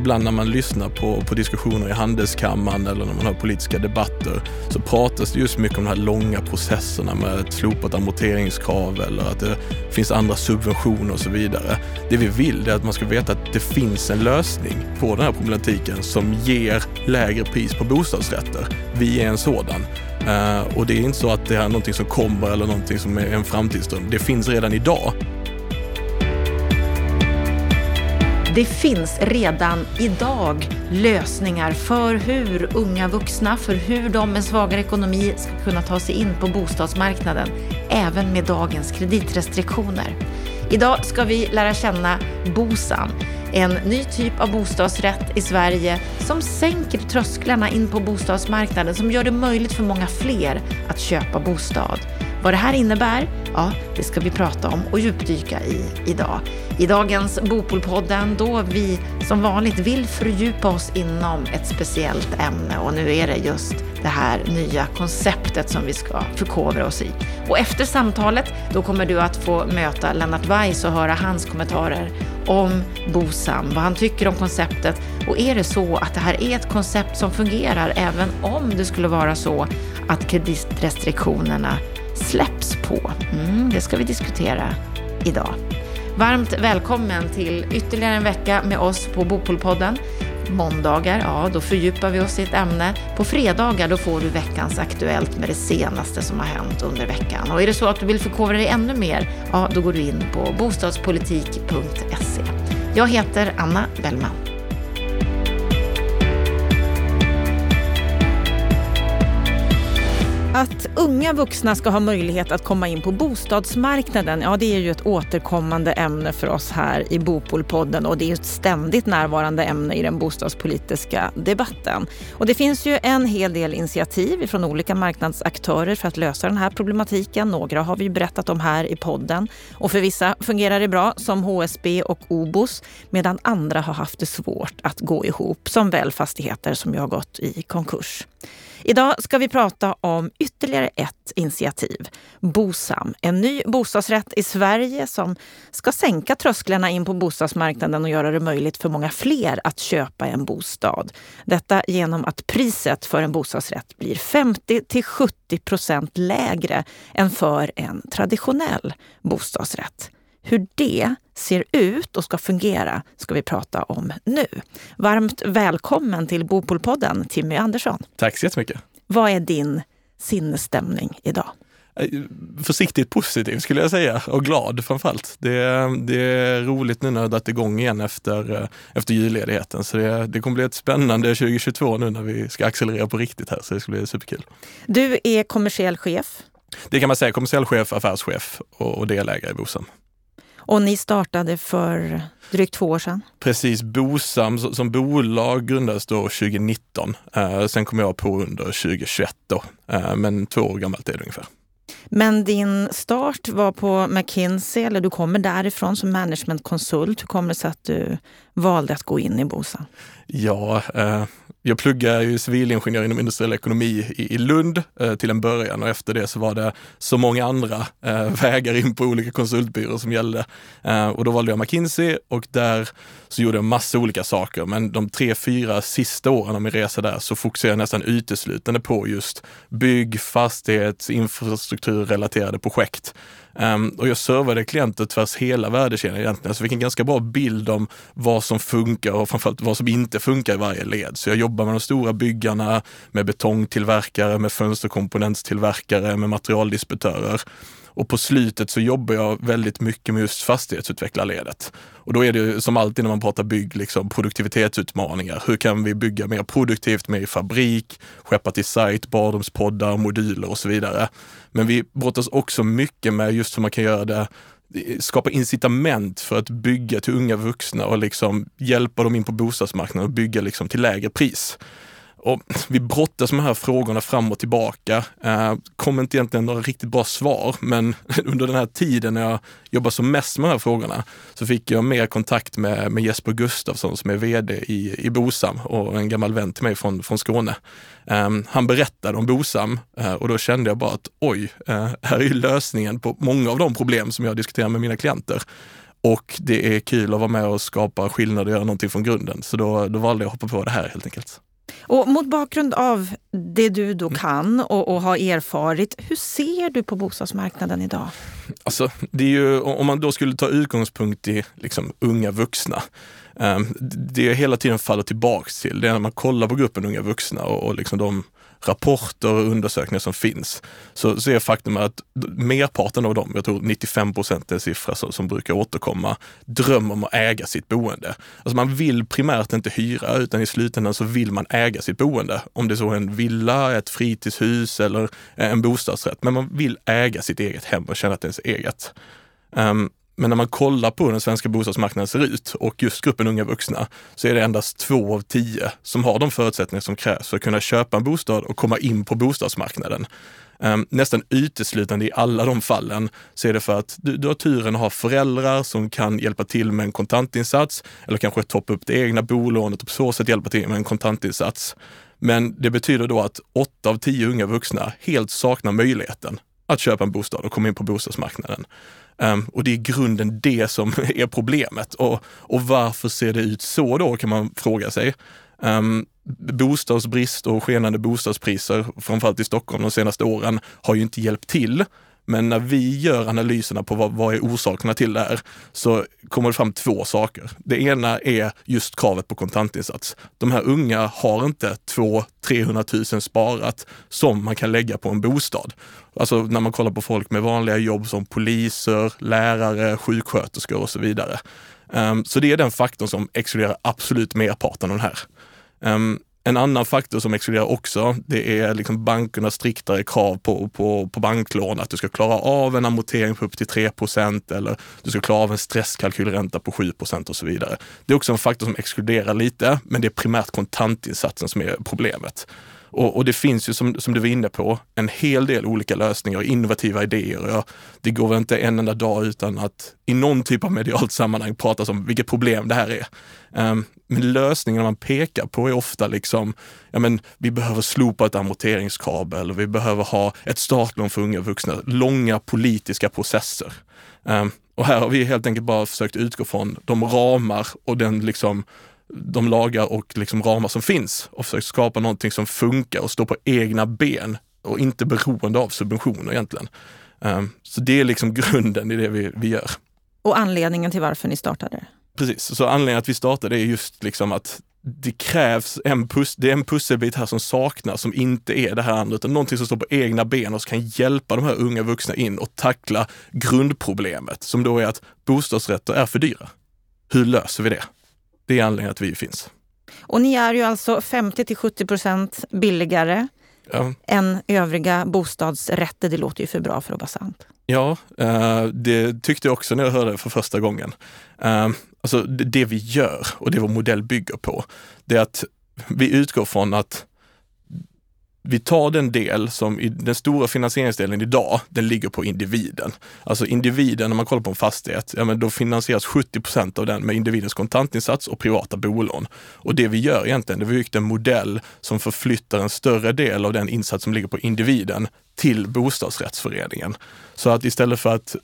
ibland när man lyssnar på, på diskussioner i handelskammaren eller när man har politiska debatter så pratas det just mycket om de här långa processerna med ett slopat amorteringskrav eller att det finns andra subventioner och så vidare. Det vi vill är att man ska veta att det finns en lösning på den här problematiken som ger lägre pris på bostadsrätter. Vi är en sådan. Eh, och det är inte så att det är någonting som kommer eller någonting som är en framtidsdröm. Det finns redan idag. Det finns redan idag lösningar för hur unga vuxna, för hur de med svagare ekonomi ska kunna ta sig in på bostadsmarknaden, även med dagens kreditrestriktioner. Idag ska vi lära känna BOSAM, en ny typ av bostadsrätt i Sverige som sänker trösklarna in på bostadsmarknaden, som gör det möjligt för många fler att köpa bostad. Vad det här innebär, ja, det ska vi prata om och djupdyka i idag. I dagens Bopolpodden då vi som vanligt vill fördjupa oss inom ett speciellt ämne och nu är det just det här nya konceptet som vi ska förkovra oss i. Och efter samtalet då kommer du att få möta Lennart Weiss och höra hans kommentarer om BOSAM, vad han tycker om konceptet och är det så att det här är ett koncept som fungerar även om det skulle vara så att kreditrestriktionerna släpps på? Mm, det ska vi diskutera idag. Varmt välkommen till ytterligare en vecka med oss på Bopolpodden. Måndagar, ja då fördjupar vi oss i ett ämne. På fredagar då får du veckans Aktuellt med det senaste som har hänt under veckan. Och är det så att du vill förkovra dig ännu mer, ja då går du in på bostadspolitik.se. Jag heter Anna Bellman. Unga vuxna ska ha möjlighet att komma in på bostadsmarknaden, ja det är ju ett återkommande ämne för oss här i Bopolpodden och det är ett ständigt närvarande ämne i den bostadspolitiska debatten. Och det finns ju en hel del initiativ från olika marknadsaktörer för att lösa den här problematiken. Några har vi berättat om här i podden och för vissa fungerar det bra som HSB och OBOS medan andra har haft det svårt att gå ihop som väl fastigheter som ju har gått i konkurs. Idag ska vi prata om ytterligare ett initiativ. BOSAM, en ny bostadsrätt i Sverige som ska sänka trösklarna in på bostadsmarknaden och göra det möjligt för många fler att köpa en bostad. Detta genom att priset för en bostadsrätt blir 50 till 70 procent lägre än för en traditionell bostadsrätt. Hur det ser ut och ska fungera ska vi prata om nu. Varmt välkommen till Bopolpodden, Timmy Andersson. Tack så jättemycket. Vad är din sinnesstämning idag? Eh, försiktigt positiv skulle jag säga och glad framförallt. Det, det är roligt nu när det dragit igång igen efter, eh, efter julledigheten. Så det, det kommer bli ett spännande 2022 nu när vi ska accelerera på riktigt här. Så det ska bli superkul. Du är kommersiell chef. Det kan man säga, kommersiell chef, affärschef och, och delägare i Bosam. Och ni startade för drygt två år sedan? Precis, Bosam som bolag grundades då 2019. Eh, sen kom jag på under 2021 då, eh, men två år gammalt är det ungefär. Men din start var på McKinsey, eller du kommer därifrån som managementkonsult. Hur kommer det sig att du valde att gå in i Bosam? Ja, eh, jag pluggade ju civilingenjör inom industriell ekonomi i, Lund eh, till en början och efter det så var det så många andra eh, vägar in på olika konsultbyråer som gällde. Eh, och då valde jag McKinsey och där så gjorde jag massa olika saker. Men de tre, fyra sista åren av min resa där så fokuserade jag nästan uteslutande på just bygg, fastighets, infrastrukturrelaterade projekt. Um, och jag servade klienter tvärs hela värdekedjan egentligen, så jag fick en ganska bra bild om vad som funkar och framförallt vad som inte funkar i varje led. Så jag jobbar med de stora byggarna, med betongtillverkare, med fönsterkomponentstillverkare, med materialdistributörer. Och på slutet så jobbar jag väldigt mycket med just fastighetsutvecklarledet. Och då är det ju som alltid när man pratar bygg, liksom produktivitetsutmaningar. Hur kan vi bygga mer produktivt, mer i fabrik, skeppa till sajt, badrumspoddar, moduler och så vidare. Men vi brottas också mycket med just hur man kan göra det skapa incitament för att bygga till unga vuxna och liksom hjälpa dem in på bostadsmarknaden och bygga liksom till lägre pris. Och vi brottas med de här frågorna fram och tillbaka. Eh, kom inte egentligen några riktigt bra svar, men under den här tiden när jag jobbade som mest med de här frågorna så fick jag mer kontakt med, med Jesper Gustafsson som är VD i, i Bosam och en gammal vän till mig från, från Skåne. Eh, han berättade om Bosam eh, och då kände jag bara att oj, eh, här är ju lösningen på många av de problem som jag diskuterar med mina klienter. Och det är kul att vara med och skapa skillnad och göra någonting från grunden. Så då, då valde jag att hoppa på det här helt enkelt. Och mot bakgrund av det du då kan och, och har erfarit, hur ser du på bostadsmarknaden idag? Alltså, det är ju, om man då skulle ta utgångspunkt i liksom, unga vuxna, um, det jag hela tiden faller tillbaks till, det är när man kollar på gruppen unga vuxna och, och liksom de rapporter och undersökningar som finns, så, så är faktum att merparten av dem, jag tror 95 procent är en siffra som, som brukar återkomma, drömmer om att äga sitt boende. Alltså man vill primärt inte hyra, utan i slutändan så vill man äga sitt boende. Om det är så en villa, ett fritidshus eller en bostadsrätt. Men man vill äga sitt eget hem och känna att det är ens eget. Um, men när man kollar på hur den svenska bostadsmarknaden ser ut och just gruppen unga vuxna så är det endast två av tio som har de förutsättningar som krävs för att kunna köpa en bostad och komma in på bostadsmarknaden. Ehm, nästan uteslutande i alla de fallen så är det för att du, du har turen att ha föräldrar som kan hjälpa till med en kontantinsats eller kanske toppa upp det egna bolånet och på så sätt hjälpa till med en kontantinsats. Men det betyder då att åtta av tio unga vuxna helt saknar möjligheten att köpa en bostad och komma in på bostadsmarknaden. Um, och det är i grunden det som är problemet. Och, och varför ser det ut så då kan man fråga sig. Um, bostadsbrist och skenande bostadspriser, framförallt i Stockholm de senaste åren, har ju inte hjälpt till. Men när vi gör analyserna på vad, vad är orsakerna till det här så kommer det fram två saker. Det ena är just kravet på kontantinsats. De här unga har inte 200-300 000 sparat som man kan lägga på en bostad. Alltså när man kollar på folk med vanliga jobb som poliser, lärare, sjuksköterskor och så vidare. Um, så det är den faktorn som exkluderar absolut merparten av den här. Um, en annan faktor som exkluderar också, det är liksom bankernas striktare krav på, på, på banklån, att du ska klara av en amortering på upp till 3% eller du ska klara av en stresskalkylränta på 7% och så vidare. Det är också en faktor som exkluderar lite, men det är primärt kontantinsatsen som är problemet. Och, och, det finns ju som, som, du var inne på en hel del olika lösningar och innovativa idéer. Ja, det går väl inte en enda dag utan att i någon typ av medialt sammanhang pratas om vilket problem det här är. Um, men lösningen man pekar på är ofta liksom, ja men vi behöver slopa ett amorteringskrav eller vi behöver ha ett startlån för unga vuxna. Långa politiska processer. Um, och här har vi helt enkelt bara försökt utgå från de ramar och den liksom de lagar och liksom ramar som finns och försökt skapa någonting som funkar och står på egna ben och inte beroende av subventioner egentligen. Um, så det är liksom grunden i det vi, vi gör. Och anledningen till varför ni startade? Precis, så anledningen att vi startade är just liksom att det krävs en, pus det är en pusselbit här som saknas, som inte är det här andra, utan någonting som står på egna ben och som kan hjälpa de här unga vuxna in och tackla grundproblemet, som då är att bostadsrätter är för dyra. Hur löser vi det? Det är anledningen att vi finns. Och ni är ju alltså 50 till 70 procent billigare ja. än övriga bostadsrätter. Det låter ju för bra för att vara sant. Ja, eh, det tyckte jag också när jag hörde det för första gången. Eh, alltså det vi gör och det vår modell bygger på, det är att vi utgår från att vi tar den del som i den stora finansieringsdelen idag, den ligger på individen. Alltså individen, när man kollar på en fastighet, ja men då finansieras 70 procent av den med individens kontantinsats och privata bolån. Och det vi gör egentligen, det är vi byggt en modell som förflyttar en större del av den insats som ligger på individen till bostadsrättsföreningen. Så att istället för att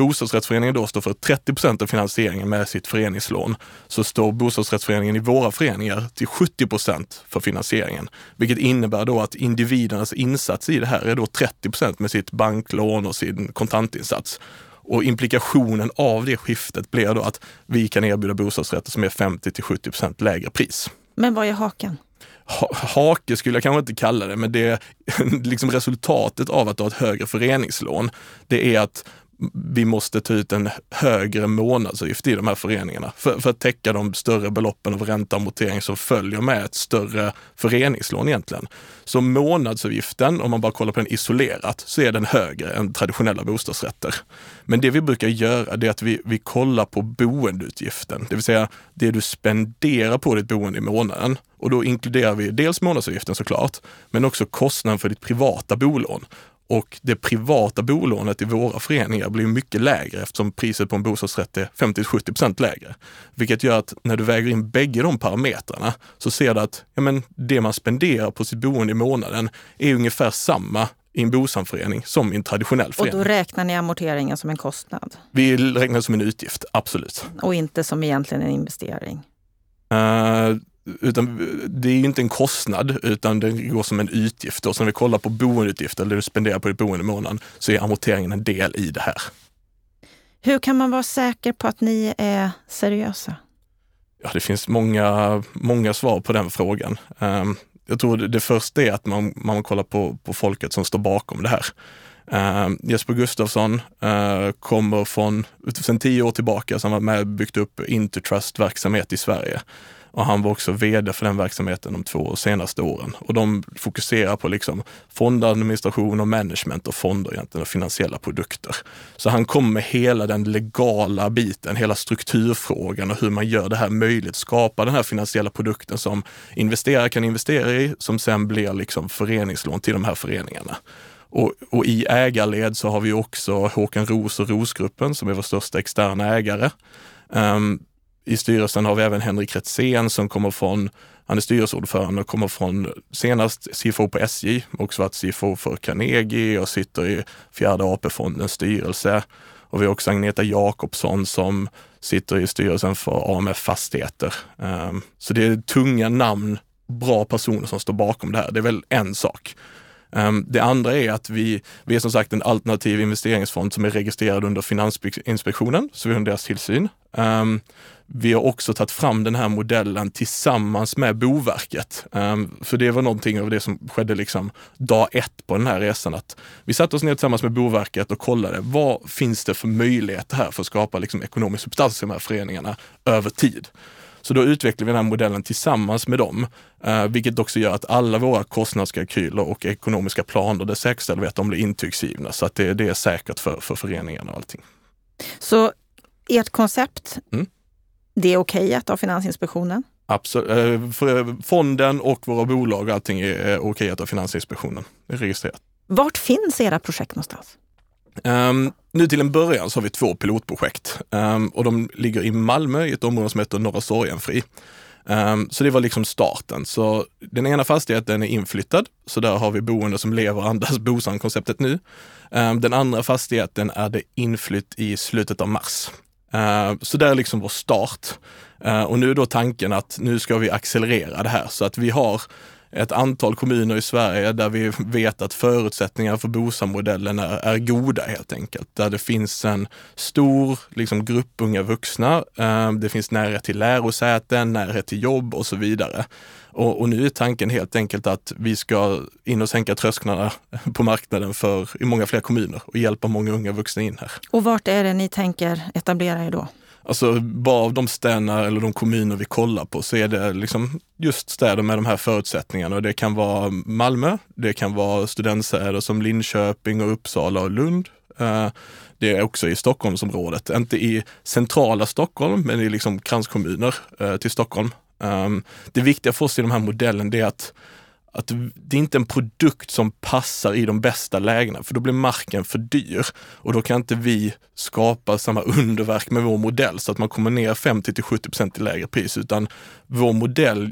bostadsrättsföreningen då står för 30 procent av finansieringen med sitt föreningslån, så står bostadsrättsföreningen i våra föreningar till 70 procent för finansieringen. Vilket innebär då att individernas insats i det här är då 30 procent med sitt banklån och sin kontantinsats. Och implikationen av det skiftet blir då att vi kan erbjuda bostadsrätter som är 50 till 70 procent lägre pris. Men vad är haken? hake skulle jag kanske inte kalla det, men det är liksom resultatet av att ha ett högre föreningslån. Det är att vi måste ta ut en högre månadsavgift i de här föreningarna för, för att täcka de större beloppen av ränta och amortering som följer med ett större föreningslån egentligen. Så månadsavgiften, om man bara kollar på den isolerat, så är den högre än traditionella bostadsrätter. Men det vi brukar göra det är att vi, vi kollar på boendeutgiften, det vill säga det du spenderar på ditt boende i månaden. Och då inkluderar vi dels månadsavgiften såklart, men också kostnaden för ditt privata bolån. Och det privata bolånet i våra föreningar blir mycket lägre eftersom priset på en bostadsrätt är 50-70% lägre. Vilket gör att när du väger in bägge de parametrarna så ser du att ja, men det man spenderar på sitt boende i månaden är ungefär samma i en bosamförening som i en traditionell förening. Och då räknar ni amorteringen som en kostnad? Vi räknar som en utgift, absolut. Och inte som egentligen en investering? Uh, utan det är ju inte en kostnad utan det går som en utgift. Då. Så när vi kollar på boendeutgifter eller det du spenderar på ditt boende i månaden så är amorteringen en del i det här. Hur kan man vara säker på att ni är seriösa? Ja, det finns många, många svar på den frågan. Um, jag tror det första är att man, man kollar på, på folket som står bakom det här. Uh, Jesper Gustafsson uh, kommer från, sedan tio år tillbaka, så han var med och byggt upp Intertrust-verksamhet i Sverige. Och han var också vd för den verksamheten de två senaste åren. Och de fokuserar på liksom fondadministration och management och fonder egentligen och finansiella produkter. Så han kommer med hela den legala biten, hela strukturfrågan och hur man gör det här möjligt, skapa den här finansiella produkten som investerare kan investera i, som sen blir liksom föreningslån till de här föreningarna. Och, och, i ägarled så har vi också Håkan Ros och Rosgruppen som är vår största externa ägare. Um, i styrelsen har vi även Henrik Retzén som kommer från, han är styrelseordförande och kommer från senast CFO på SJ, också varit CFO för Carnegie och sitter i fjärde AP-fondens styrelse. Och vi har också Agneta Jakobsson som sitter i styrelsen för AMF Fastigheter. Ehm, så det är tunga namn, bra personer som står bakom det här. Det är väl en sak. Ehm, det andra är att vi, vi är som sagt en alternativ investeringsfond som är registrerad under Finansinspektionen, så vi har deras tillsyn. Ehm, vi har också tagit fram den här modellen tillsammans med Boverket. Um, för det var någonting av det som skedde liksom dag ett på den här resan. Att vi satte oss ner tillsammans med Boverket och kollade vad finns det för möjligheter här för att skapa liksom ekonomisk substans i de här föreningarna över tid. Så då utvecklar vi den här modellen tillsammans med dem, eh, vilket också gör att alla våra kostnadskalkyler och ekonomiska planer, det säkerställer vi att de blir intygsgivna så att det, det är säkert för, för föreningarna och allting. Så ert koncept, mm. Det är okej okay att ha Finansinspektionen? Absolut. Eh, fonden och våra bolag, och allting är okej okay att ha Finansinspektionen. Det är registrerat. Vart finns era projekt någonstans? Um, nu till en början så har vi två pilotprojekt um, och de ligger i Malmö i ett område som heter Norra Sorgenfri. Um, så det var liksom starten. Så den ena fastigheten är inflyttad, så där har vi boende som lever och andas BOSAM-konceptet nu. Den andra fastigheten är det inflytt i slutet av mars. Uh, så det är liksom vår start. Uh, och nu är då tanken att nu ska vi accelerera det här så att vi har ett antal kommuner i Sverige där vi vet att förutsättningarna för BOSAM-modellen är, är, goda helt enkelt. Där det finns en stor liksom, grupp unga vuxna. Ehm, det finns närhet till lärosäten, närhet till jobb och så vidare. Och, och, nu är tanken helt enkelt att vi ska in och sänka trösklarna på marknaden för i många fler kommuner och hjälpa många unga vuxna in här. Och vart är det ni tänker etablera er då? Alltså bara av de städerna eller de kommuner vi kollar på så är det liksom just städer med de här förutsättningarna. Och det kan vara Malmö, det kan vara studentstäder som Linköping och Uppsala och Lund. Eh, det är också i Stockholmsområdet, inte i centrala Stockholm, men i liksom kranskommuner eh, till Stockholm. Ehm, det viktiga för oss i den här modellen är att att det är inte en produkt som passar i de bästa lägena, för då blir marken för dyr. Och då kan inte vi skapa samma underverk med vår modell så att man kommer ner 50 till 70 procent i lägre pris, utan vår modell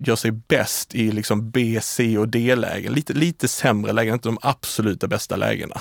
gör sig bäst i liksom B, C och D-lägen. Lite, lite sämre lägen, inte de absoluta bästa lägena.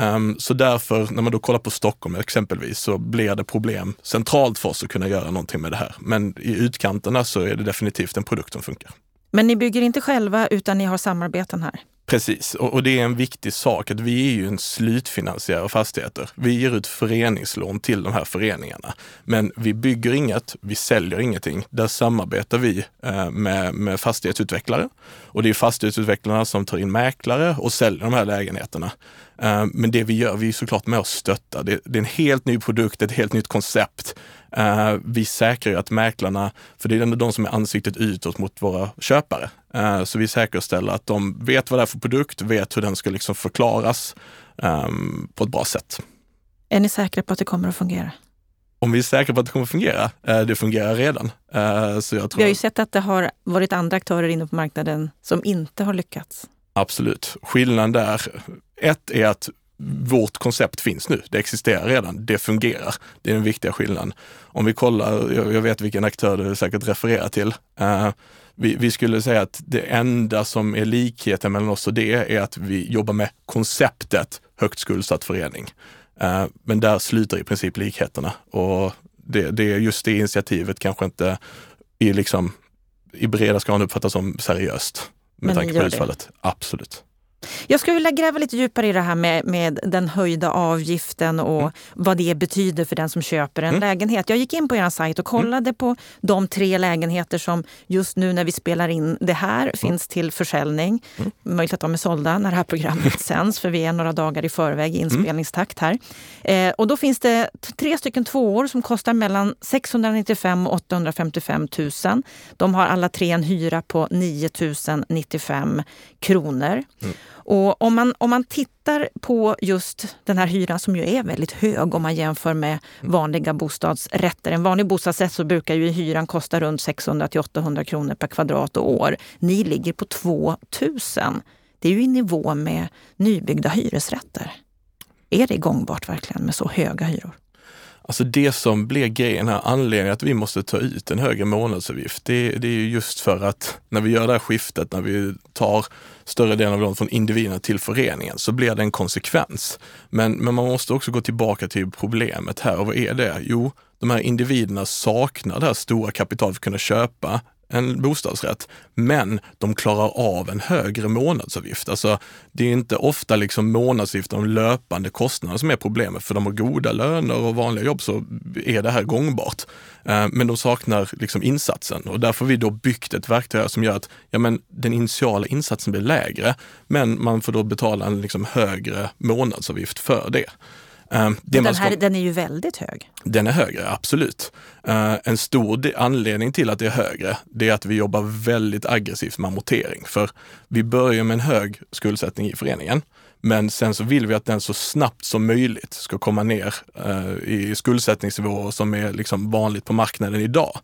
Um, så därför, när man då kollar på Stockholm exempelvis, så blir det problem centralt för oss att kunna göra någonting med det här. Men i utkanterna så är det definitivt en produkt som funkar. Men ni bygger inte själva utan ni har samarbeten här? Precis, och, och, det är en viktig sak att vi är ju en slutfinansiär av fastigheter. Vi ger ut föreningslån till de här föreningarna. Men vi bygger inget, vi säljer ingenting. Där samarbetar vi eh, med, med fastighetsutvecklare. Och det är fastighetsutvecklarna som tar in mäklare och säljer de här lägenheterna. Eh, men det vi gör, vi är såklart med och stöttar. Det, är en helt ny produkt, ett helt nytt koncept. Uh, vi säkrar ju att mäklarna, för det är ändå de som är ansiktet utåt mot våra köpare, uh, så vi säkerställer att de vet vad det är för produkt, vet hur den ska liksom förklaras på ett bra sätt. Är ni säkra på att det kommer att fungera? Om vi är säkra på att det kommer att fungera? Det fungerar redan. så jag tror... Vi har ju sett att det har varit andra aktörer inne på marknaden som inte har lyckats. Absolut. Skillnaden där, ett är att vårt koncept finns nu. Det existerar redan. Det fungerar. Det är den viktiga skillnaden. Om vi kollar, jag vet vilken aktör du säkert refererar till. Uh, vi, vi, skulle säga att det enda som är likheten mellan oss och det är att vi jobbar med konceptet högt skuldsatt förening. Uh, men där slutar i princip likheterna och det, det är just det initiativet kanske inte i, liksom, i breda skalan uppfattas som seriöst med men tanke på utfallet. Det. Absolut. Jag skulle vilja gräva lite djupare i det här med, med den höjda avgiften och mm. vad det betyder för den som köper en mm. lägenhet. Jag gick in på er sajt och mm. kollade mm. på de tre lägenheter som just nu när vi spelar in det här mm. finns till försäljning. Mm. Möjligt att de är sålda när det här programmet sänds för vi är några dagar i förväg i inspelningstakt här. Eh, och då finns det tre stycken tvåor som kostar mellan 695 och 855 000. De har alla tre en hyra på 9 095 kronor. Och om man, om man tittar på just den här hyran som ju är väldigt hög om man jämför med vanliga bostadsrätter. En vanlig bostadsrätt så brukar ju hyran kosta runt 600 till 800 kronor per kvadrat och år. Ni ligger på 2000. Det är ju i nivå med nybyggda hyresrätter. Är det gångbart verkligen med så höga hyror? Alltså det som blir grejen här, anledningen att vi måste ta ut en högre månadsavgift, det, det är ju just för att när vi gör det här skiftet, när vi tar större delen av lånet från individerna till föreningen, så blir det en konsekvens. Men, men man måste också gå tillbaka till problemet här. Och vad är det? Jo, de här individerna saknar det här stora kapitalet för att kunna köpa en bostadsrätt, men de klarar av en högre månadsavgift. Alltså, det är inte ofta liksom månadsavgiften och löpande kostnader som är problemet. För de har goda löner och vanliga jobb så är det här gångbart. Eh, men de saknar liksom insatsen och därför har vi då byggt ett verktyg som gör att ja, men den initiala insatsen blir lägre, men man får då betala en liksom högre månadsavgift för det. Uh, den, här, ska... den är ju väldigt hög. Den är högre, absolut. Uh, en stor anledning till att det är högre, det är att vi jobbar väldigt aggressivt med amortering. För vi börjar med en hög skuldsättning i föreningen. Men sen så vill vi att den så snabbt som möjligt ska komma ner eh, i skuldsättningsnivåer som är liksom vanligt på marknaden idag.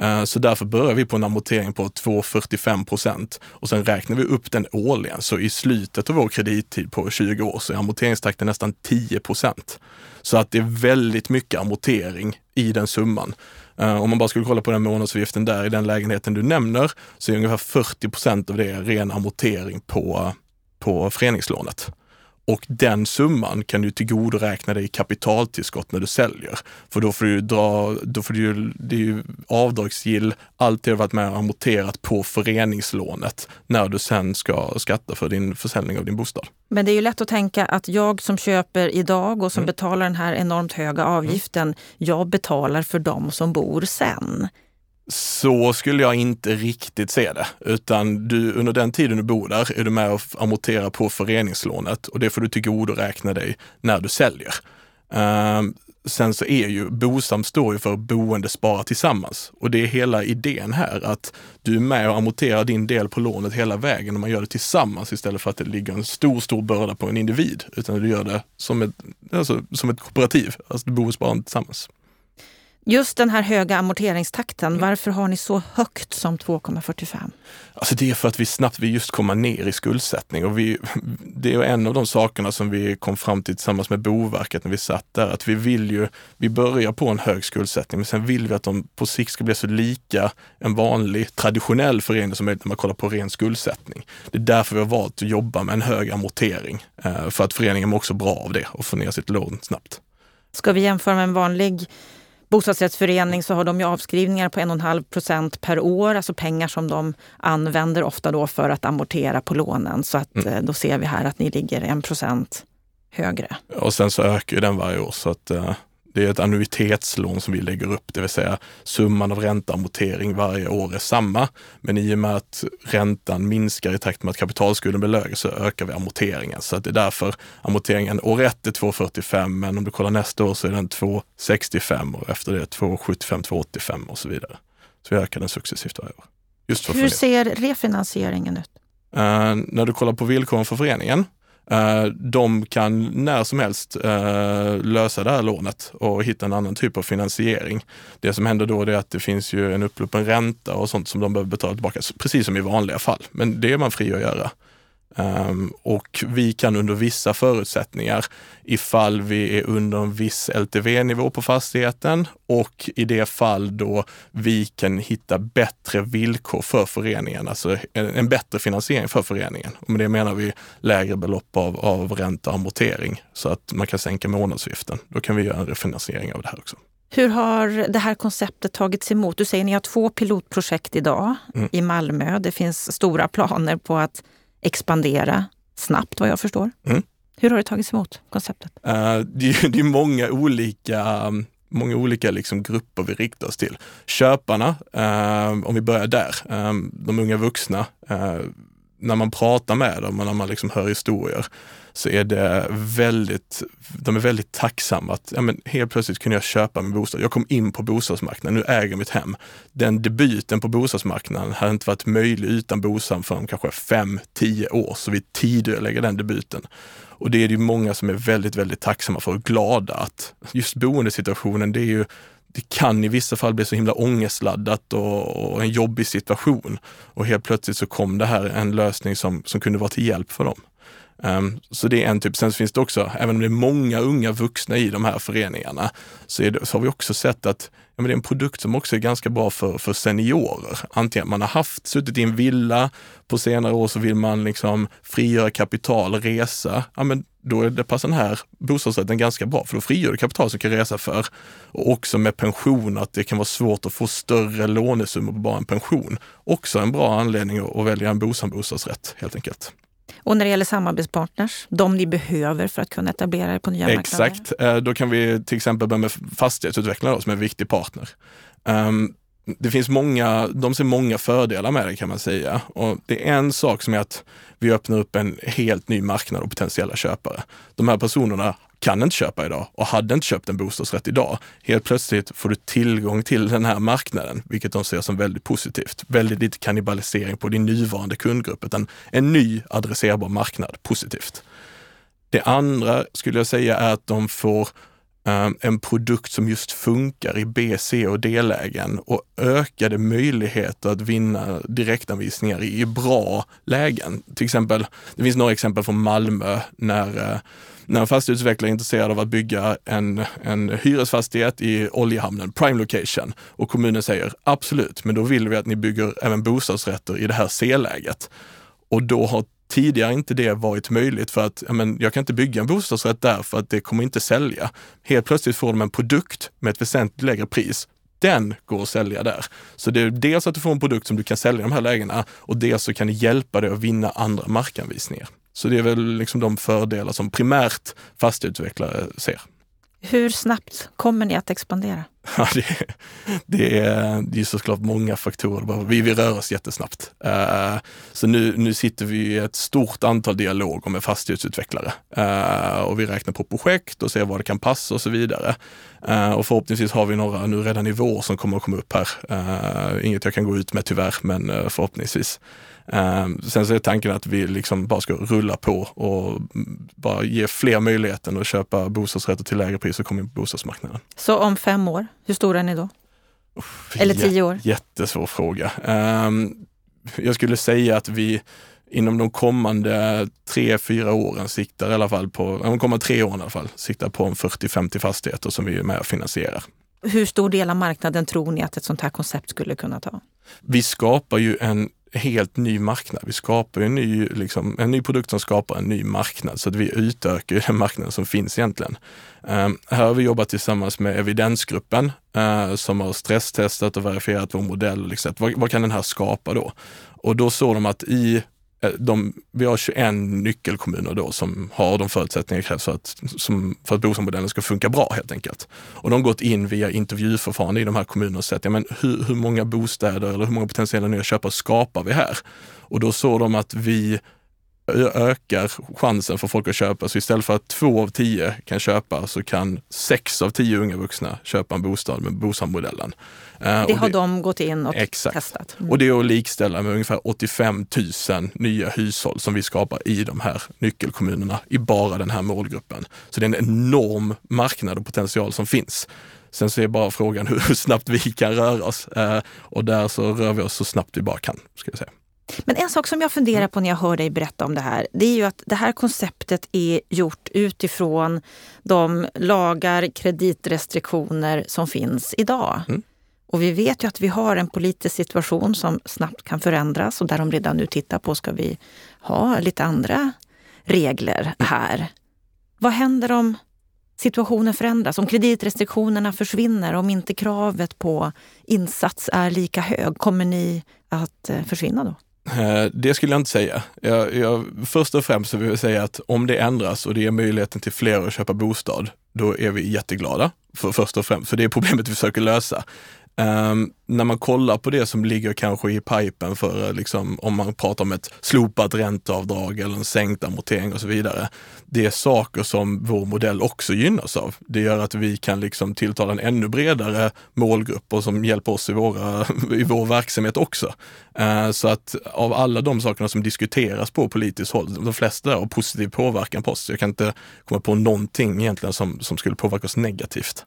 Eh, så därför börjar vi på en amortering på 2,45 procent och sen räknar vi upp den årligen. Så i slutet av vår kredittid på 20 år så är amorteringstakten nästan 10 procent. Så att det är väldigt mycket amortering i den summan. Uh, om man bara skulle kolla på den månadsavgiften där i den lägenheten du nämner, så är ungefär 40 procent av det ren amortering på, på föreningslånet. Och den summan kan du tillgodoräkna dig i kapitaltillskott när du säljer. För då får du dra, då får du, det är ju avdragsgill, allt det har varit med och amorterat på föreningslånet när du sen ska skatta för din försäljning av din bostad. Men det är ju lätt att tänka att jag som köper idag och som mm. betalar den här enormt höga avgiften, mm. jag betalar för dem som bor sen. Så skulle jag inte riktigt se det, utan du, under den tiden du bor där är du med och amorterar på föreningslånet och det får du tillgodoräkna dig när du säljer. Um, sen så är ju Bosam står ju för boende spara tillsammans och det är hela idén här att du är med och amorterar din del på lånet hela vägen och man gör det tillsammans istället för att det ligger en stor, stor börda på en individ, utan du gör det som ett, alltså, som ett kooperativ, alltså du bor och sparar tillsammans. Just den här höga amorteringstakten, mm. varför har ni så högt som 2,45? Alltså det är för att vi snabbt vill just komma ner i skuldsättning och vi, det är en av de sakerna som vi kom fram till tillsammans med Boverket när vi satt där, att vi vill ju, vi börjar på en hög skuldsättning, men sen vill vi att de på sikt ska bli så lika en vanlig traditionell förening som möjligt när man kollar på ren skuldsättning. Det är därför vi har valt att jobba med en hög amortering, eh, för att föreningen mår också bra av det och får ner sitt lån snabbt. Ska vi jämföra med en vanlig bostadsrättsförening så har de ju avskrivningar på 1,5 procent per år, alltså pengar som de använder ofta då för att amortera på lånen. Så att mm. Eh, då ser vi här att ni ligger 1 procent högre. Och sen så ökar den varje år så att uh, det är ett annuitetslån som vi lägger upp, det vill säga summan av ränta och amortering varje år är samma. Men i och med att räntan minskar i takt med att kapitalskulden blir lägre så ökar vi amorteringen. Så att det är därför amorteringen år ett är 2,45 men om du kollar nästa år så är den 2,65 och efter det 2,75, 2,85 och så vidare. Så vi ökar den successivt varje år. Hur ser refinansieringen ut? Uh, när du kollar på villkoren för föreningen Eh, de kan när som helst eh, lösa det här lånet och hitta en annan typ av finansiering. Det som händer då är att det finns ju en uppluppen ränta och sånt som de behöver betala tillbaka, precis som i vanliga fall. Men det är man fri att göra. Um, och vi kan under vissa förutsättningar, ifall vi är under en viss LTV-nivå på fastigheten och i det fall då vi kan hitta bättre villkor för föreningen, alltså en, en bättre finansiering för föreningen. Och med det menar vi lägre belopp av, av ränta och amortering så att man kan sänka månadsavgiften. Då kan vi göra en refinansiering av det här också. Hur har det här konceptet tagits emot? Du säger att ni har två pilotprojekt idag mm. i Malmö. Det finns stora planer på att expandera snabbt vad jag förstår. Mm. Hur har det tagits emot, konceptet? Uh, det, är, det är många olika många olika liksom grupper vi riktar oss till. Köparna, uh, om vi börjar där, uh, de unga vuxna, när man pratar med dem och när man liksom hör historier så är det väldigt, de är väldigt tacksamma att ja, men helt plötsligt kunde jag köpa min bostad. Jag kom in på bostadsmarknaden, nu äger jag mitt hem. Den debuten på bostadsmarknaden hade inte varit möjlig utan Bosam för kanske fem, tio år, så vi tidigarelägger den debuten. Och det är det många som är väldigt, väldigt tacksamma för och glada att just boendesituationen, det är ju det kan i vissa fall bli så himla ångestladdat och, och, en jobbig situation. Och helt plötsligt så kom det här en lösning som, som kunde vara till hjälp för dem. Um, så det är en typ. Sen finns det också, även om det är många unga vuxna i de här föreningarna, så, det, så har vi också sett att ja, men det är en produkt som också är ganska bra för, för seniorer. Antingen man har haft, suttit i en villa, på senare år så vill man liksom frigöra kapital, resa. Ja, men då är det passar den här bostadsrätten ganska bra, för då frigör du kapital som kan resa för. Och också med pension, att det kan vara svårt att få större lånesummor på bara en pension. Också en bra anledning att välja en bostadsrätt helt enkelt. Och när det gäller samarbetspartners, de ni behöver för att kunna etablera er på nya marknader? Exakt, eh, då kan vi till exempel börja med fastighetsutvecklare som är en viktig partner. Um, det finns många, de ser många fördelar med det kan man säga. Och det är en sak som är att vi öppnar upp en helt ny marknad och potentiella köpare. De här personerna kan inte köpa idag och hade inte köpt en bostadsrätt idag. Helt plötsligt får du tillgång till den här marknaden, vilket de ser som väldigt positivt. Väldigt lite kannibalisering på din nuvarande kundgrupp, utan en ny adresserbar marknad, positivt. Det andra skulle jag säga är att de får ehm, en produkt som just funkar i B, C och D-lägen och ökade möjligheter att vinna direktanvisningar i, bra lägen. Till exempel, det finns några exempel från Malmö när eh, när en fastighetsutvecklare är intresserad av att bygga en, en hyresfastighet i oljehamnen, prime location, och kommunen säger absolut, men då vill vi att ni bygger även bostadsrätter i det här C-läget. Och då har tidigare inte det varit möjligt för att men, jag kan inte bygga en bostadsrätt där för att det kommer inte sälja. Helt plötsligt får de en produkt med ett väsentligt lägre pris den går att sälja där. Så det är dels att du får en produkt som du kan sälja i de här lägena och dels så kan det hjälpa dig att vinna andra markanvisningar. Så det är väl liksom de fördelar som primärt fastighetsutvecklare ser. Hur snabbt kommer ni att expandera? Ja, det, det, är, det är såklart många faktorer. Vi, vi rör oss jättesnabbt. Uh, så nu, nu sitter vi i ett stort antal dialoger med fastighetsutvecklare uh, och vi räknar på projekt och ser vad det kan passa och så vidare. Uh, och förhoppningsvis har vi några nu redan i vår som kommer att komma upp här. inget jag kan gå ut med tyvärr, men förhoppningsvis. Um, sen så är tanken att vi liksom bara ska rulla på och bara ge fler möjligheten att köpa bostadsrätter till lägre pris och komma in på bostadsmarknaden. Så om fem år, hur stora är ni då? Uff, Eller tio år? Jättesvår fråga. Um, jag skulle säga att vi inom de kommande tre, fyra åren siktar i alla fall på, de kommande tre åren i alla fall, siktar på en 40-50 fastigheter som vi är med och finansierar. Hur stor del av marknaden tror ni att ett sånt här koncept skulle kunna ta? Vi skapar ju en helt ny marknad. Vi skapar en ny, liksom, en ny produkt som skapar en ny marknad så att vi utökar den marknaden som finns egentligen. Um, här har vi jobbat tillsammans med evidensgruppen uh, som har stresstestat och verifierat vår modell. Och liksom, vad, vad kan den här skapa då? Och då såg de att i Eh, de, vi har 21 nyckelkommuner då som har de förutsättningar som krävs för att, som, för att bostadsmodellen ska funka bra helt enkelt. Och de har gått in via intervjuförfarande i de här kommunerna och sett ja, men hur, hur många bostäder eller hur många potentiella nya köpare skapar vi här? Och då såg de att vi ökar chansen för folk att köpa. Så istället för att två av tio kan köpa så kan sex av tio unga vuxna köpa en bostad med bostadsmodellen. Eh, det har det, de gått in och exakt. testat. Mm. Och det är att likställa med ungefär 85 000 nya hushåll som vi skapar i de här nyckelkommunerna i bara den här målgruppen. Så det är en enorm marknad och potential som finns. Sen så är bara frågan hur snabbt vi kan röra oss eh, och där så rör vi oss så snabbt vi bara kan. Ska jag säga. Men en sak som jag funderar på när jag hör dig berätta om det här, det är ju att det här konceptet är gjort utifrån de lagar, kreditrestriktioner som finns idag. Mm. Och vi vet ju att vi har en politisk situation som snabbt kan förändras och där de redan nu tittar på, ska vi ha lite andra regler här? Vad händer om situationen förändras, om kreditrestriktionerna försvinner, om inte kravet på insats är lika hög, kommer ni att eh, försvinna då? Eh, det skulle jag inte säga. Jag, jag, först och främst så vill jag säga att om det ändras och det ger möjligheten till fler att köpa bostad, då är vi jätteglada. För, först och främst, för det är problemet vi försöker lösa. Um, när man kollar på det som ligger kanske i pipen för, eh, liksom, om man pratar om ett slopat ränteavdrag eller en sänkt amortering och så vidare. Det är saker som vår modell också gynnas av. Det gör att vi kan liksom tilltala en ännu bredare målgrupp och som hjälper oss i, våra, i vår verksamhet också. Uh, så att av alla de sakerna som diskuteras på politiskt håll, de flesta har positiv påverkan på oss. Jag kan inte komma på någonting egentligen som, som skulle påverka oss negativt.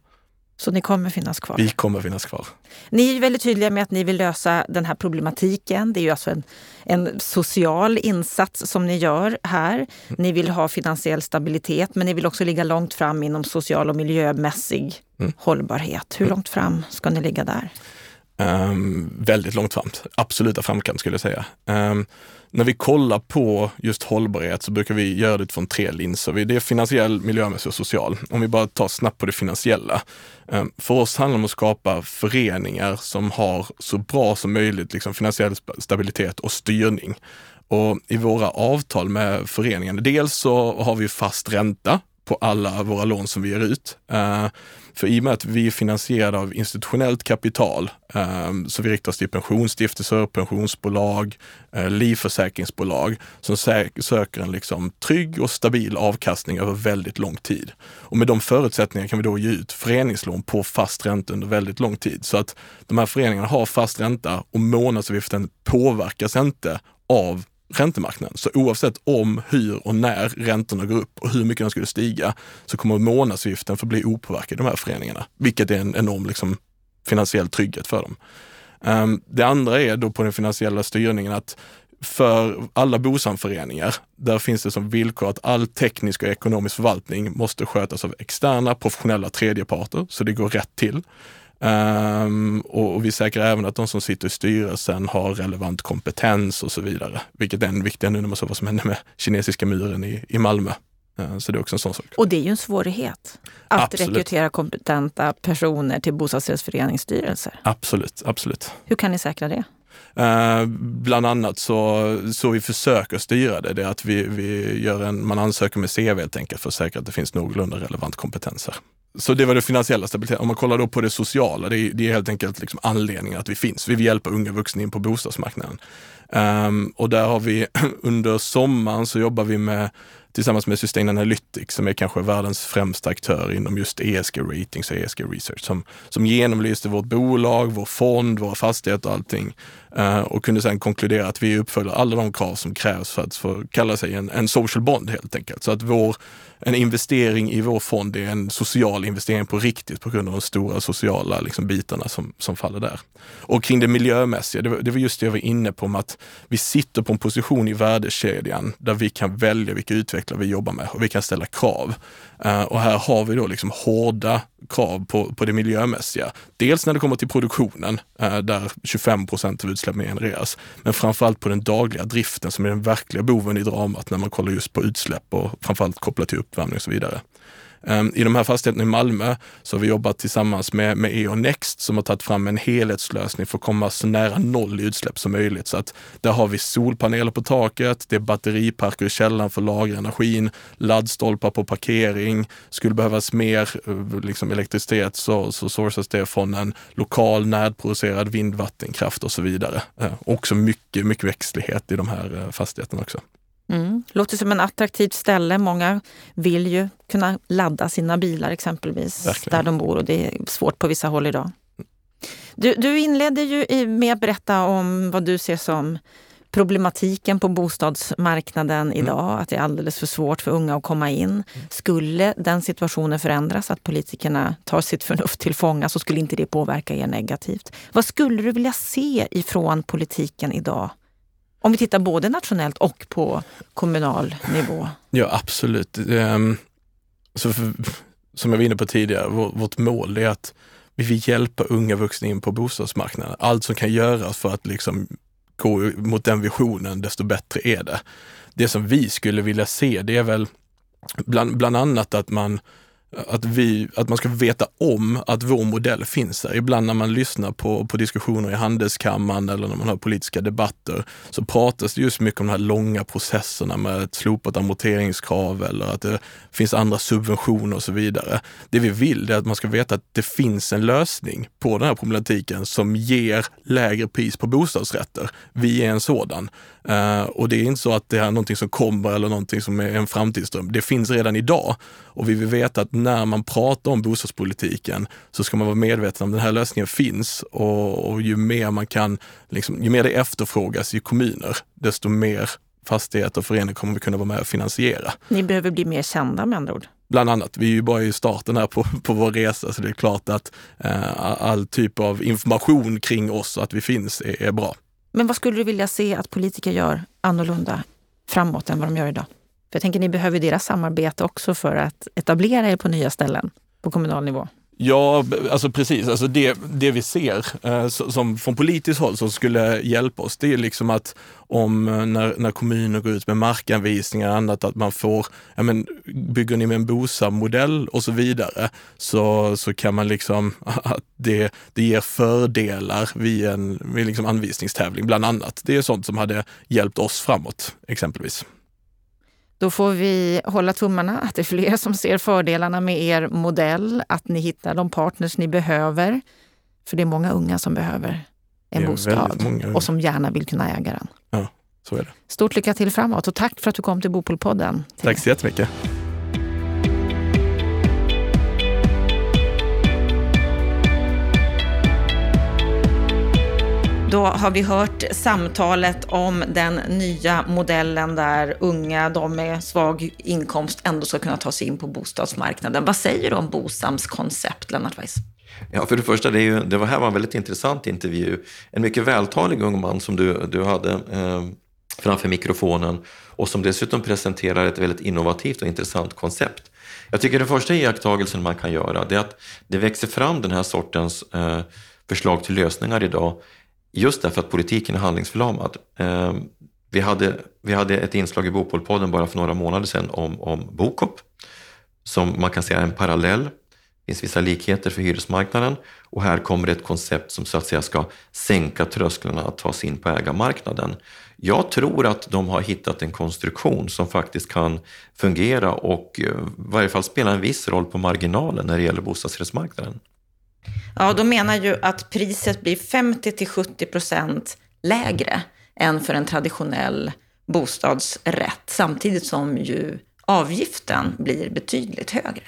Så ni kommer finnas kvar? Vi kommer finnas kvar. Ni är väldigt tydliga med att ni vill lösa den här problematiken. Det är ju alltså en, en social insats som ni gör här. Mm. Ni vill ha finansiell stabilitet men ni vill också ligga långt fram inom social och miljömässig mm. hållbarhet. Hur mm. långt fram ska ni ligga där? Um, väldigt långt fram. Absoluta framkant skulle jag säga. Um, när vi kollar på just hållbarhet så brukar vi göra det utifrån tre linser. Det är finansiell, miljömässig och social. Om vi bara tar snabbt på det finansiella. Um, för oss handlar det om att skapa föreningar som har så bra som möjligt liksom finansiell stabilitet och styrning. Och i våra avtal med föreningarna, dels så har vi fast ränta på alla våra lån som vi ger ut. Uh, för i och med att vi är finansierade av institutionellt kapital, ehm, så vi riktar oss till pensionsstiftelser, pensionsbolag, eh, livförsäkringsbolag som söker en liksom trygg och stabil avkastning över väldigt lång tid. Och med de förutsättningarna kan vi då ge ut föreningslån på fast ränta under väldigt lång tid. Så att de här föreningarna har fast ränta och månadsavgiften påverkas inte av räntemarknaden. Så oavsett om, hur och när räntorna går upp och hur mycket de skulle stiga så kommer månadsavgiften förbli opåverkad i de här föreningarna, vilket är en enorm liksom, finansiell trygghet för dem. Um, det andra är då på den finansiella styrningen att för alla bosamföreningar, där finns det som villkor att all teknisk och ekonomisk förvaltning måste skötas av externa professionella tredjeparter, så det går rätt till. Um, och, och, vi säkrar även att de som sitter i styrelsen har relevant kompetens och så vidare. Vilket är en viktig nu när man såg vad som hände med kinesiska muren i, i Malmö. Uh, så det är också en sån sak. Och det är ju en svårighet att absolut. rekrytera kompetenta personer till bostadsrättsföreningsstyrelser. Absolut, absolut. Hur kan ni säkra det? Uh, bland annat så, så vi försöker styra det, det är att vi, vi gör en, man ansöker med CV helt enkelt för att säkra att det finns någorlunda relevant kompetenser. Så det var det finansiella stabiliteten. Om man kollar då på det sociala, det är, det är helt enkelt liksom anledningen att vi finns. Vi vill hjälpa unga vuxna in på bostadsmarknaden. Um, och där har vi under sommaren så jobbar vi med tillsammans med Sustain Analytics som är kanske världens främsta aktör inom just ESG ratings och ESG research som, som genomlyste vårt bolag, vår fond, våra fastigheter och allting Eh, och kunde sedan konkludera att vi uppfyller alla de krav som krävs för att få kalla sig en, en social bond helt enkelt. Så att vår en investering i vår fond är en social investering på riktigt på grund av de stora sociala liksom, bitarna som, som faller där. Och kring det miljömässiga, det var, det var just det jag var inne på, med att vi sitter på en position i värdekedjan där vi kan välja vilka utvecklare vi jobbar med och vi kan ställa krav. Eh, och här har vi då liksom hårda krav på, på det miljömässiga. Dels när det kommer till produktionen, eh, där 25 procent av utsläppen genereras, men framförallt på den dagliga driften som är den verkliga boven i dramat när man kollar just på utsläpp och framförallt kopplat till uppvärmning och så vidare. Ehm, I de här fastigheterna i Malmö så har vi jobbat tillsammans med, med E.ON Next som har tagit fram en helhetslösning för att komma så nära noll i utsläpp som möjligt. Så att där har vi solpaneler på taket, det är batteriparker i källaren för att lagra energin, laddstolpar på parkering. Skulle behövas mer eh, liksom elektricitet så, så sourcas det från en lokal närproducerad vindvattenkraft och så vidare. Ehm, också mycket, mycket växtlighet i de här eh, fastigheterna också. Mm. Låter som en attraktivt ställe. Många vill ju kunna ladda sina bilar exempelvis Verkligen. där de bor och det är svårt på vissa håll idag. Du, du inledde ju med att berätta om vad du ser som problematiken på bostadsmarknaden mm. idag, mm. att det är alldeles för svårt för unga att komma in. Mm. Skulle den situationen förändras, att politikerna tar sitt förnuft till fånga, så skulle inte det påverka er negativt. Vad skulle du vilja se ifrån politiken idag om vi tittar både nationellt och på kommunal nivå? Ja, absolut. Ehm, så för, som jag var inne på tidigare, vårt mål är att vi vill hjälpa unga vuxna in på bostadsmarknaden. Allt som kan göras för att liksom gå mot den visionen, desto bättre är det. Det som vi skulle vilja se, det är väl bland, bland annat att man att, vi, att man ska veta om att vår modell finns där. Ibland när man lyssnar på, på diskussioner i handelskammaren eller när man har politiska debatter så pratas det just mycket om de här långa processerna med ett slopat amorteringskrav eller att det finns andra subventioner och så vidare. Det vi vill är att man ska veta att det finns en lösning på den här problematiken som ger lägre pris på bostadsrätter. Vi är en sådan. Uh, och det är inte så att det är någonting som kommer eller någonting som är en framtidsdröm. Det finns redan idag och vi vill veta att när man pratar om bostadspolitiken så ska man vara medveten om att den här lösningen finns och, och ju mer man kan, liksom, ju mer det efterfrågas i kommuner, desto mer fastigheter och föreningar kommer vi kunna vara med och finansiera. Ni behöver bli mer kända med andra ord? Bland annat. Vi är ju bara i starten här på, på vår resa så det är klart att eh, all typ av information kring oss, att vi finns, är, är bra. Men vad skulle du vilja se att politiker gör annorlunda framåt än vad de gör idag? För jag tänker ni behöver deras samarbete också för att etablera er på nya ställen på kommunal nivå. Ja, alltså precis. Alltså det, det vi ser eh, som från politiskt håll som skulle hjälpa oss, det är liksom att om eh, när, när kommuner går ut med markanvisningar och annat, att man får, ja men bygger ni med en BOSAM-modell och så vidare, så, så kan man liksom, att det, det ger fördelar vid en vid liksom anvisningstävling bland annat. Det är sånt som hade hjälpt oss framåt exempelvis. Då får vi hålla tummarna att det är fler som ser fördelarna med er modell, att ni hittar de partners ni behöver. För det är många unga som behöver en bostad och som gärna vill kunna äga den. Ja, så är det. Stort lycka till framåt och tack för att du kom till Bopolpodden. Tack så jättemycket. Då har vi hört samtalet om den nya modellen där unga, de med svag inkomst, ändå ska kunna ta sig in på bostadsmarknaden. Vad säger du om Bosams koncept, Lennart Weiss? Ja, för det första, det, är ju, det var här var en väldigt intressant intervju. En mycket vältalig ung man som du, du hade eh, framför mikrofonen och som dessutom presenterar ett väldigt innovativt och intressant koncept. Jag tycker den första iakttagelsen man kan göra det är att det växer fram den här sortens eh, förslag till lösningar idag Just därför att politiken är handlingsförlamad. Ehm, vi hade, vi hade ett inslag i Bopolpodden bara för några månader sedan om, om Bokop, som man kan säga är en parallell. Det finns vissa likheter för hyresmarknaden och här kommer ett koncept som så att säga ska sänka trösklarna att ta sig in på ägarmarknaden. Jag tror att de har hittat en konstruktion som faktiskt kan fungera och eh, i varje fall spela en viss roll på marginalen när det gäller bostadsrättsmarknaden. Ja, de menar ju att priset blir 50-70 procent lägre än för en traditionell bostadsrätt, samtidigt som ju avgiften blir betydligt högre.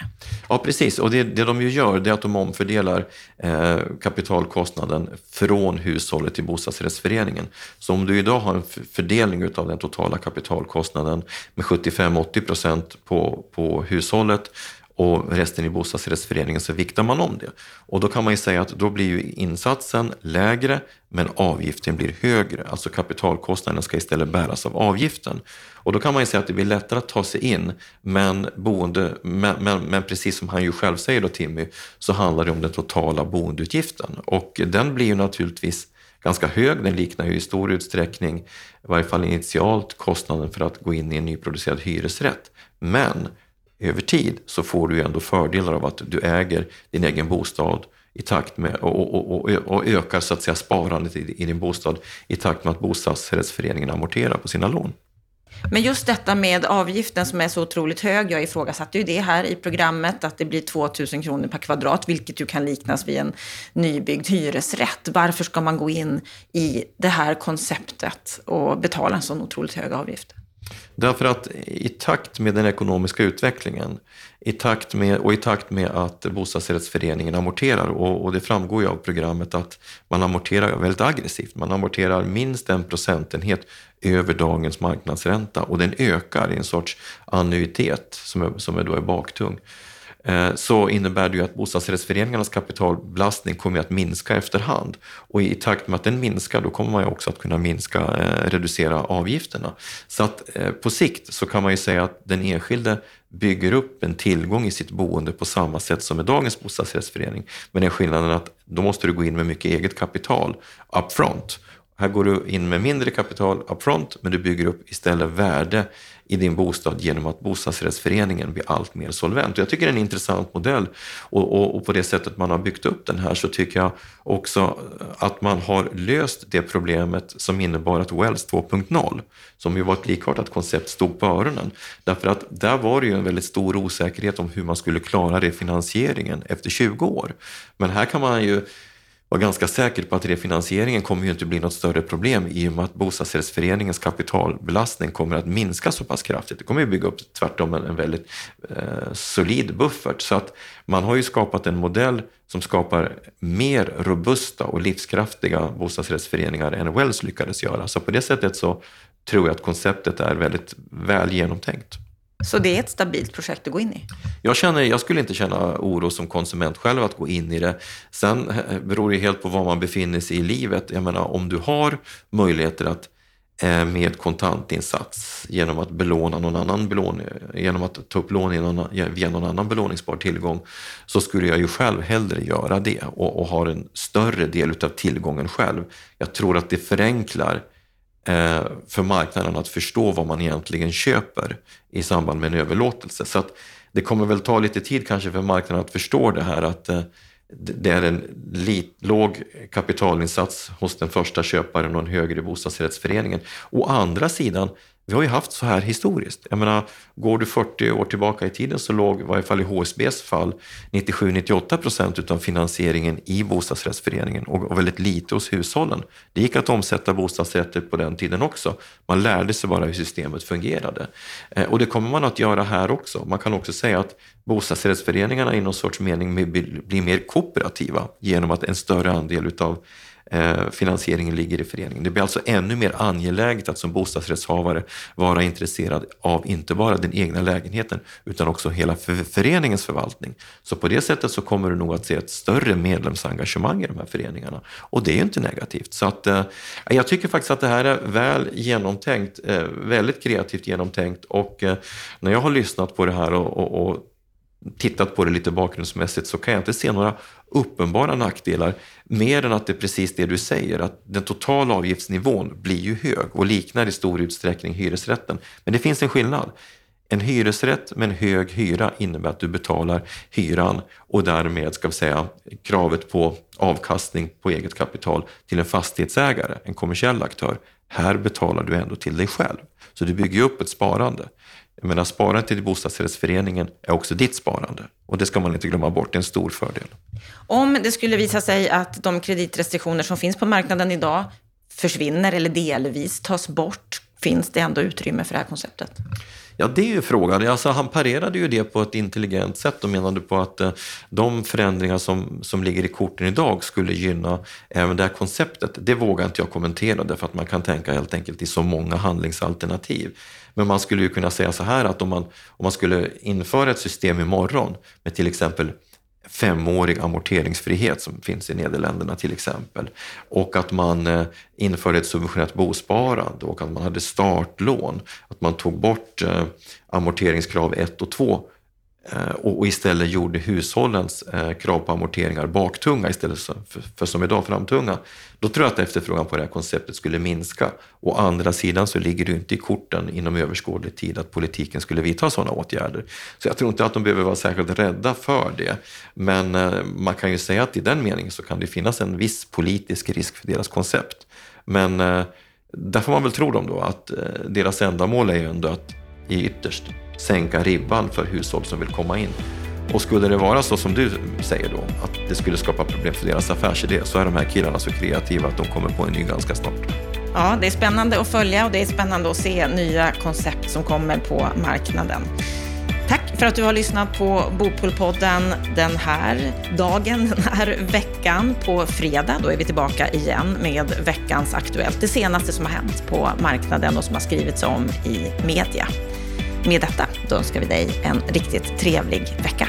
Ja, precis. Och det, det de ju gör det är att de omfördelar eh, kapitalkostnaden från hushållet till bostadsrättsföreningen. Så om du idag har en fördelning av den totala kapitalkostnaden med 75-80 procent på, på hushållet och resten i bostadsrättsföreningen så viktar man om det. Och då kan man ju säga att då blir ju insatsen lägre men avgiften blir högre. Alltså kapitalkostnaden ska istället bäras av avgiften. Och då kan man ju säga att det blir lättare att ta sig in men, boende, men, men, men precis som han ju själv säger då Timmy så handlar det om den totala boendeutgiften och den blir ju naturligtvis ganska hög. Den liknar ju i stor utsträckning, i varje fall initialt, kostnaden för att gå in i en nyproducerad hyresrätt. Men över tid så får du ändå fördelar av att du äger din egen bostad i takt med, och, och, och, och ökar så att säga sparandet i, i din bostad i takt med att bostadsrättsföreningen amorterar på sina lån. Men just detta med avgiften som är så otroligt hög, jag ifrågasatte ju det här i programmet, att det blir 2 000 kronor per kvadrat, vilket ju kan liknas vid en nybyggd hyresrätt. Varför ska man gå in i det här konceptet och betala en sån otroligt hög avgift? Därför att i takt med den ekonomiska utvecklingen i takt med, och i takt med att bostadsrättsföreningen amorterar och, och det framgår ju av programmet att man amorterar väldigt aggressivt. Man amorterar minst en procentenhet över dagens marknadsränta och den ökar i en sorts annuitet som är, som är då är baktung. Eh, så innebär det ju att bostadsrättsföreningarnas kapitalbelastning kommer att minska efterhand. Och i takt med att den minskar, då kommer man ju också att kunna minska, eh, reducera avgifterna. Så att eh, på sikt så kan man ju säga att den enskilde bygger upp en tillgång i sitt boende på samma sätt som med dagens bostadsrättsförening. Men den skillnaden att då måste du gå in med mycket eget kapital upfront. Här går du in med mindre kapital upfront men du bygger upp istället värde i din bostad genom att bostadsrättsföreningen blir allt mer solvent. jag tycker det är en intressant modell och, och, och, på det sättet man har byggt upp den här så tycker jag också att man har löst det problemet som innebar att Wells 2.0, som ju var ett likartat koncept, stod på öronen. Därför att där var det ju en väldigt stor osäkerhet om hur man skulle klara refinansieringen efter 20 år. Men här kan man ju var ganska säker på att refinansieringen kommer ju inte bli något större problem i och med att bostadsrättsföreningens kapitalbelastning kommer att minska så pass kraftigt. Det kommer ju bygga upp tvärtom en, en väldigt eh, solid buffert. Så att man har ju skapat en modell som skapar mer robusta och livskraftiga bostadsrättsföreningar än Wells lyckades göra. Så på det sättet så tror jag att konceptet är väldigt väl genomtänkt. Så det är ett stabilt projekt att gå in i? Jag, känner, jag skulle inte känna oro som konsument själv att gå in i det. Sen eh, beror det helt på var man befinner sig i livet. Jag menar, om du har möjligheter att eh, med kontantinsats genom att belåna någon annan belåning, eh, genom att ta upp lån någon, via någon annan belåningsbar tillgång så skulle jag ju själv hellre göra det och, och ha en större del av tillgången själv. Jag tror att det förenklar Eh, Eh, för marknaden att förstå vad man egentligen köper i samband med en överlåtelse. Så att det kommer väl ta lite tid kanske för marknaden att förstå det här att eh, det är en lit, låg kapitalinsats hos den första köparen och en högre bostadsrättsföreningen. Å andra sidan vi har ju haft så här historiskt. Jag menar, går du 40 år tillbaka i tiden så låg, i varje fall i HSBs fall, 97-98 procent av finansieringen i bostadsrättsföreningen och, väldigt lite hos hushållen. Det gick att omsätta bostadsrätter på den tiden också. Man lärde sig bara hur systemet fungerade. Eh, och det kommer man att göra här också. Man kan också säga att bostadsrättsföreningarna i någon sorts mening blir mer kooperativa genom att en större andel utav Eh, finansieringen ligger i föreningen. Det blir alltså ännu mer angeläget att som bostadsrättshavare vara intresserad av inte bara den egna lägenheten utan också hela föreningens förvaltning. Så på det sättet så kommer du nog att se ett större medlemsengagemang i de här föreningarna och det är inte negativt. Så att, eh, jag tycker faktiskt att det här är väl genomtänkt, eh, väldigt kreativt genomtänkt och när jag har lyssnat på det här och, och, och tittat på det lite bakgrundsmässigt så kan jag inte se några uppenbara nackdelar mer än att det är precis det du säger, att den totala avgiftsnivån blir ju hög och liknar i stor utsträckning hyresrätten. Men det finns en skillnad. En hyresrätt med en hög hyra innebär att du betalar hyran och därmed ska vi säga kravet på avkastning på eget kapital till en fastighetsägare, en kommersiell aktör. Här betalar du ändå till dig själv. Så du bygger upp ett sparande. Jag menar, sparandet i bostadsrättsföreningen är också ditt sparande. Och det ska man inte glömma bort, det är en stor fördel. Om det skulle visa sig att de kreditrestriktioner som finns på marknaden idag försvinner eller delvis tas bort, finns det ändå utrymme för det här konceptet? Ja, det är ju frågan. Alltså, han parerade ju det på ett intelligent sätt och menade på att eh, de förändringar som, som ligger i korten idag skulle gynna även det här konceptet. Det vågar inte jag kommentera därför att man kan tänka helt enkelt i så många handlingsalternativ. Men man skulle ju kunna säga så här att om man, om man skulle införa ett system imorgon med till exempel femårig amorteringsfrihet som finns i Nederländerna till exempel. Och att man eh, införde ett subventionerat bosparande och att man hade startlån. Att man tog bort eh, amorteringskrav 1 och 2 Eh, och istället gjorde hushållens eh, krav på amorteringar baktunga istället för, som idag framtunga. Då tror jag att efterfrågan på det här konceptet skulle minska. Å andra sidan så ligger det inte i korten inom överskådlig tid att politiken skulle vidta sådana åtgärder. Så jag tror inte att de behöver vara särskilt rädda för det. Men eh, man kan ju säga att i den meningen så kan det finnas en viss politisk risk för deras koncept. Men där får man väl tro dem då att deras ändamål är ju ändå att i ytterst sänka ribban för hushåll som vill komma in. Och skulle det vara så som du säger då, att det skulle skapa problem för deras affärsidé, så är de här killarna så kreativa att de kommer på en ny ganska snart. Ja, det är spännande att följa och det är spännande att se nya koncept som kommer på marknaden. Tack för att du har lyssnat på Bopolpodden den här dagen, den här veckan. På fredag då är vi tillbaka igen med veckans Aktuellt. Det senaste som har hänt på marknaden och som har skrivits om i media. Med detta då önskar vi dig en riktigt trevlig vecka.